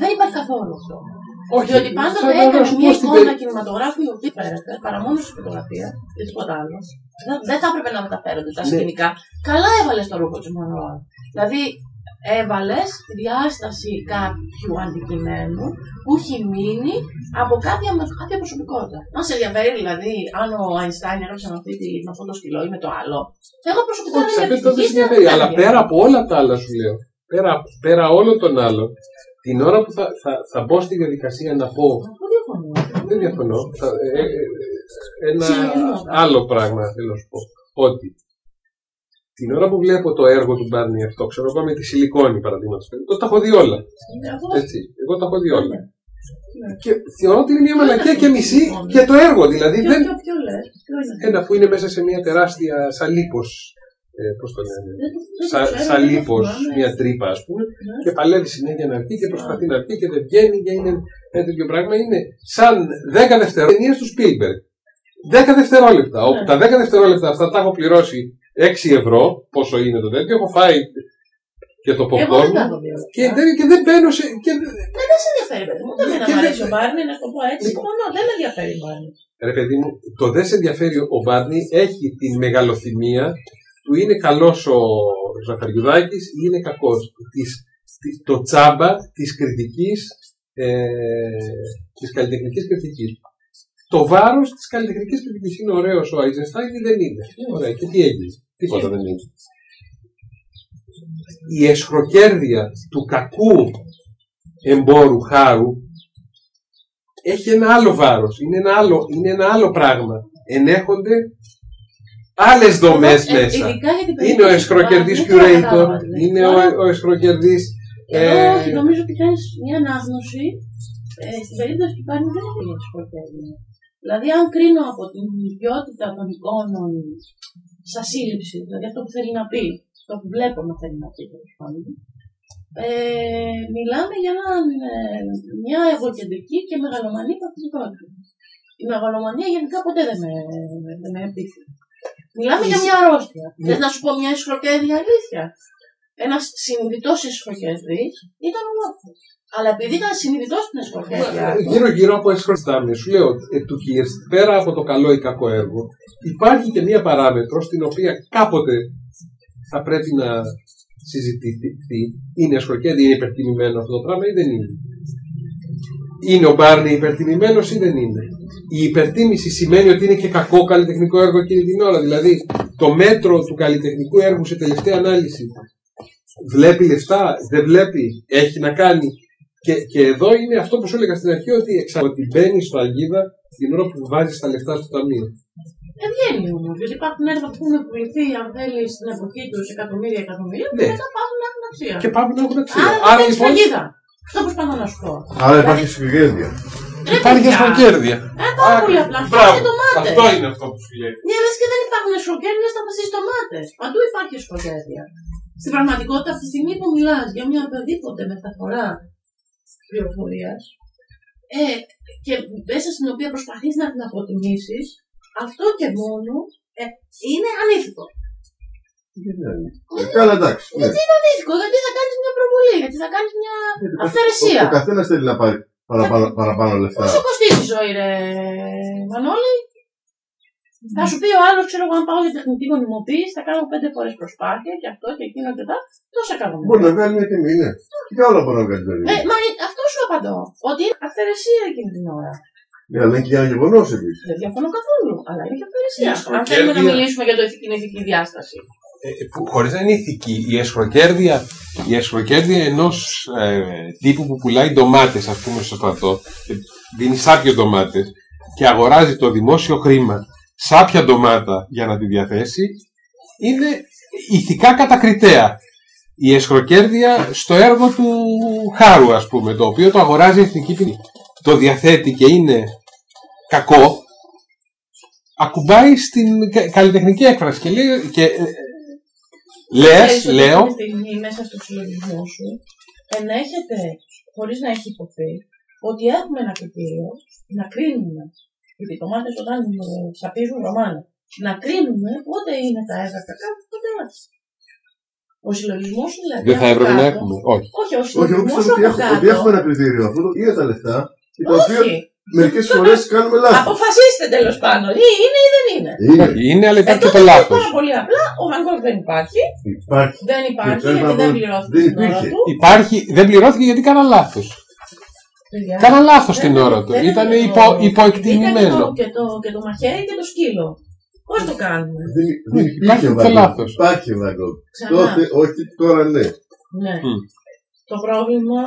Δεν υπάρχει καθόλου αυτό. Όχι, Διότι πάντοτε θα- θα έκανε σου μια πω στην εικόνα πε- κινηματογράφου η οποία φέρεται παρά μόνο στη φωτογραφία και τίποτα άλλο. Δεν, δεν θα έπρεπε να μεταφέρονται τα Ναι. σκηνικά. Καλά έβαλες το ρούχο της Μονόα. Δηλαδή, έβαλες διάσταση κάποιου αντικειμένου που έχει μείνει από κάποια, με κάποια προσωπικότητα. Αν σε ενδιαφέρει δηλαδή αν ο Αϊνστάιν έγραψε με, αυτή, τη- με αυτό το στυλό ή με το άλλο. Εγώ προσωπικά Όχι, σε δεν αυτό δεν σε ενδιαφέρει. Αλλά πέρα από όλα τα άλλα σου λέω, πέρα, πέρα όλων των άλλων, την ώρα που θα, θα, θα μπω στη διαδικασία να πω Αυτό διαφωνώ. Δεν διαφωνώ. Θα- ε, ε, ε, ένα Συμφωνώ. άλλο πράγμα θέλω να σου πω. Ότι την ώρα που βλέπω το έργο του Μπάρνι αυτό, ξέρω εγώ με τη σιλικόνη παραδείγματος. Εγώ τα έχω δει όλα. Εγώ Έτσι. Εγώ τα έχω δει όλα. Ναι. Και θεωρώ ότι είναι μια μαλακία και μισή και το έργο. Δηλαδή Ποιο, δεν. ποιο, ποιο λες, ποιο είναι; Ένα που είναι μέσα σε μια τεράστια σαλίπο. Ε, Πώς το λένε. Δεν το- δεν το Σα, ξέρω, σαλίπος, δεν το θυμάμαι. μια τρύπα ας πούμε, Ναι. και παλεύει συνέχεια να βγει και προσπαθεί να βγει και δεν βγαίνει και είναι ένα τέτοιο πράγμα. Είναι σαν 10 δευτερόλεπτα ταινίε του Spielberg. 10 δευτερόλεπτα. Όπου Ναι. τα 10 δευτερόλεπτα αυτά τα έχω πληρώσει 6 ευρώ, πόσο είναι το τέτοιο, έχω φάει και το Εγώ δεν popcorn τα μου έχω δει όλα και, αυτά. δεν- και δεν μπαίνω σε. Και, Ε, δεν σε ενδιαφέρει, παιδί μου. Ούτε εμένα Και μου δεν- αρέσει ο Μπάρνι, να σου το πω έτσι. Λοιπόν. Συμφωνώ, δεν με ενδιαφέρει ο Μπάρνι. ρε παιδί μου, το δεν σε ενδιαφέρει ο Μπάρνι έχει την μεγαλοθυμία του είναι καλός ο Ζαχαριουδάκης ή είναι κακός. Το τσάμπα της κριτικής, ε, της καλλιτεχνικής κριτικής. Το βάρος της καλλιτεχνικής κριτικής είναι ωραίος ο Άιζενστάιν ή δεν είναι; Ωραία, και τι έγινε; Τίποτα δεν είναι. Η εσχροκέρδεια του κακού εμπόρου χάρου έχει ένα άλλο βάρος, είναι ένα άλλο, είναι ένα άλλο πράγμα. Ενέχονται άλλες δομές Εγώ, ε, μέσα. ειδικά για την Είναι ο περίπτωση του εσχροκερδής Μπάρνι, δεν το curator, κατάλαβα, δηλαδή. είναι Τώρα, ο, ο εσχροκερδής... Εδώ ε, όχι, νομίζω ότι κάνεις μια ανάγνωση. Ε, στην περίπτωση του Μπάρνι δεν έχει για σκοπεύει. Δηλαδή, αν κρίνω από την ποιότητα των εικόνων σαν σύλληψη, δηλαδή αυτό που θέλει να πει, αυτό που βλέπω να θέλει να πει, τέλος πάντων, ε, μιλάμε για έναν, ε, μια εγωκεντρική και μεγαλομανή πραγματικότητα. Η μεγαλομανία γενικά ποτέ δεν με, δεν με επίθυνε. Μιλάμε για μια αρρώστια. Ναι. Θες να σου πω μια ισχροκέδια αλήθεια. Ένας συνειδητός ισχροκέδης ήταν ο Λόφο. Αλλά επειδή ήταν συνειδητός στην ισχροκέδια. Γύρω γύρω από εσχροκέρδια, σου λέω, ε, του Κίρστ, πέρα από το καλό ή κακό έργο, υπάρχει και μία παράμετρο στην οποία κάποτε θα πρέπει να συζητηθεί. Είναι εσχροκέδια ή υπερτιμημένο αυτό το πράγμα ή δεν είναι. Είναι ο Μπάρνι υπερτιμημένος ή δεν είναι; Η υπερτίμηση σημαίνει ότι είναι και κακό καλλιτεχνικό έργο εκείνη την ώρα. Δηλαδή, το μέτρο του καλλιτεχνικού έργου σε τελευταία ανάλυση βλέπει λεφτά, δεν βλέπει, έχει να κάνει. Και, και εδώ είναι αυτό που σου έλεγα στην αρχή, ότι, εξα... ότι μπαίνει στο αγίδα την ώρα που βάζει τα λεφτά στο ταμείο. Δεν βγαίνει όμως. Γιατί υπάρχουν έργα που έχουν πουληθεί, αν θέλεις, στην εποχή τους σε εκατομμύρια εκατομμύρια, που Ναι. μετά πάβουν να έχουν αξία. Και πάμε να έχουν αξία. Άρα, Άρα δεν λοιπόν παγίδα. Αυτό προσπαθώ να σου πω. Άρα υπάρχει συγχαρητήρια. Ρε, υπάρχει παιδιά. εσχροκέρδια. Ε, πάρα πολύ απλά. Αυτό Μπράβο. και ντομάτες. Αυτό είναι αυτό που σου λέει. Ναι, λες και δεν υπάρχουν εσχροκέρδια στα στι ντομάτες. Παντού υπάρχει εσχροκέρδια. Στην πραγματικότητα, αυτή τη στιγμή που μιλάς για μια οποιαδήποτε μεταφορά πληροφορίας ε, και μέσα στην οποία προσπαθείς να την αποτιμήσεις, αυτό και μόνο ε, είναι ανήθικο. Ε, Καλά, εντάξει. ναι. Γιατί είναι ανήθικο, γιατί θα κάνεις μια προβολή, γιατί θα κάνεις μια Ο, αυθαιρεσία. ο καθένας θέλει να πάρει παραπάνω, παραπάνω λεφτά. Πόσο κοστίζει η ζωή, ρε Μανώλη; Θα σου πει ο άλλος, ξέρω εγώ, αν πάω για τεχνητή γονιμοποίηση, θα κάνω πέντε φορές προσπάθεια και αυτό και εκείνο και τα. Τόσα κάνω. Μπορεί να βγάλει μια τιμή, ναι. Και άλλο μπορεί να βγάλει μια Ε, τιμή. μα ε, αυτό σου απαντώ. Ότι είναι αυθαιρεσία εκείνη την ώρα. Ναι, αλλά είναι και ένα γεγονός επίσης. Δεν διαφωνώ καθόλου. Αλλά είναι και αυθαιρεσία. Η Αν θέλουμε να εσχροκέρδεια- μιλήσουμε για το ηθική, την ηθική διάσταση. Ε, που χωρίς να είναι ηθική, η εσχροκέρδεια, η εσχροκέρδεια ενός ε, τύπου που πουλάει ντομάτες, ας πούμε, στο στρατό, και δίνει σάπιες ντομάτες και αγοράζει το δημόσιο χρήμα σάπια ντομάτα για να τη διαθέσει, είναι ηθικά κατακριτέα. Η εσχροκέρδεια στο έργο του Χάρου, ας πούμε, το οποίο το αγοράζει η εθνική ποινή, το διαθέτει και είναι κακό, ακουμπάει στην κα- καλλιτεχνική έκφραση και λέει, και, ε, λες, Ξέρεις ότι λέω, αυτή τη στιγμή μέσα στο συλλογισμό σου ενέχεται, χωρίς να έχει υποθεί, ότι έχουμε ένα κριτήριο να κρίνουμε. Γιατί οι ντομάτε όταν ε, σαπίζουν ρωμάνα, να κρίνουμε πότε είναι τα έργα κακά και πότε όχι. Ο συλλογισμός σου δηλαδή. Δεν θα από έπρεπε να κάτω- έχουμε. Όχι. Όχι, ο Όχι, εγώ συλλογισμός πιστεύω σου ότι, από έχουμε, κάτω. ότι έχουμε ένα κριτήριο. Αυτό το- είναι τα λεφτά και τα οποία Όχι. Μερικές φορές κάνουμε λάθος. Αποφασίστε τέλος πάντων. Ή είναι ή δεν είναι. Είναι. Όχι, Είναι, αλλά Ε, υπάρχει και τότε το είναι λάθος. Πάρα πολύ απλά. Ο Βαγκόκ δεν υπάρχει. Υπάρχει. Δεν υπάρχει δεν γιατί δεν υπάρχει. πληρώθηκε Δεν την ώρα υπήρχε. του. Υπάρχει, δεν πληρώθηκε γιατί κάνα λάθος. Παιδιά, Κάνα λάθος δεν την είναι- ώρα του. δεν Ήταν είναι το- υπο, Ήταν υποεκτιμημένο. το, και, το, και το μαχαίρι και το σκύλο. Πώς το κάνουμε; Δεν, δεν Υπάρχει υπήρχε το Βαγκόκ. λάθος. Υπάρχει Βαγκόκ. Ξανά. Τότε, όχι τώρα ναι. Ναι. Μμ. Το πρόβλημα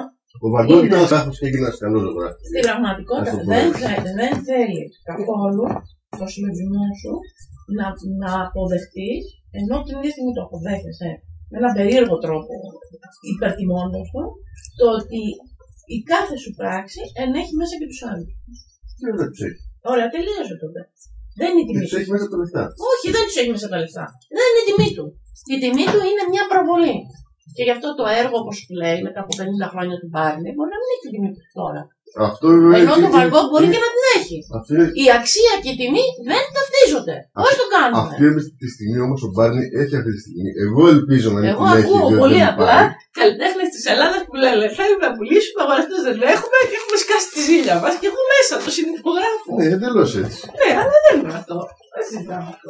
Ο Βαγκόκ Είναι. ήταν λάθο και έγινε ένα καλό ζωγράφο. στην πραγματικότητα Ας το δεν, πω. θε, δεν θέλει καθόλου το συλλογισμό σου να, να αποδεχτείς, ενώ την ίδια στιγμή το αποδέχεσαι με έναν περίεργο τρόπο, υπερτιμώντας το, το ότι η κάθε σου πράξη ενέχει μέσα και τους άλλους. Δεν τους έχει. Ωραία, τελείωσε τότε. Δεν είναι η τιμή Δεν τους τους. έχει μέσα τα λεφτά. Όχι, δεν τους έχει μέσα τα λεφτά. Δεν είναι η τιμή του. Η τιμή του είναι μια προβολή. Και γι' αυτό το έργο, όπως λέει, μετά από 50 χρόνια του Μπάρνι, μπορεί να μην έχει την τιμή του τώρα. Αυτό βέβαια. Ενώ το είναι- Βαγκόκ μπορεί είναι- και να την έχει. Αυτό είναι Η αξία και η τιμή δεν ταυτίζονται. Πώς το κάνουμε; Αυτή τη στιγμή όμως ο Μπάρνι έχει αυτή τη στιγμή. Εγώ ελπίζω να μην Εγώ την έχει. ακούω διότι πολύ δεν απλά υπάρχει. καλλιτέχνες της Ελλάδας που λένε Θέλουμε να πουλήσουμε, αγοραστές δεν έχουμε και έχουμε σκάσει τη ζήλια μας. Και εγώ μέσα το συνυπογράφω. Ναι, εντελώς έτσι. Ναι, αλλά δεν είναι αυτό. Δεν συζητάμε αυτό.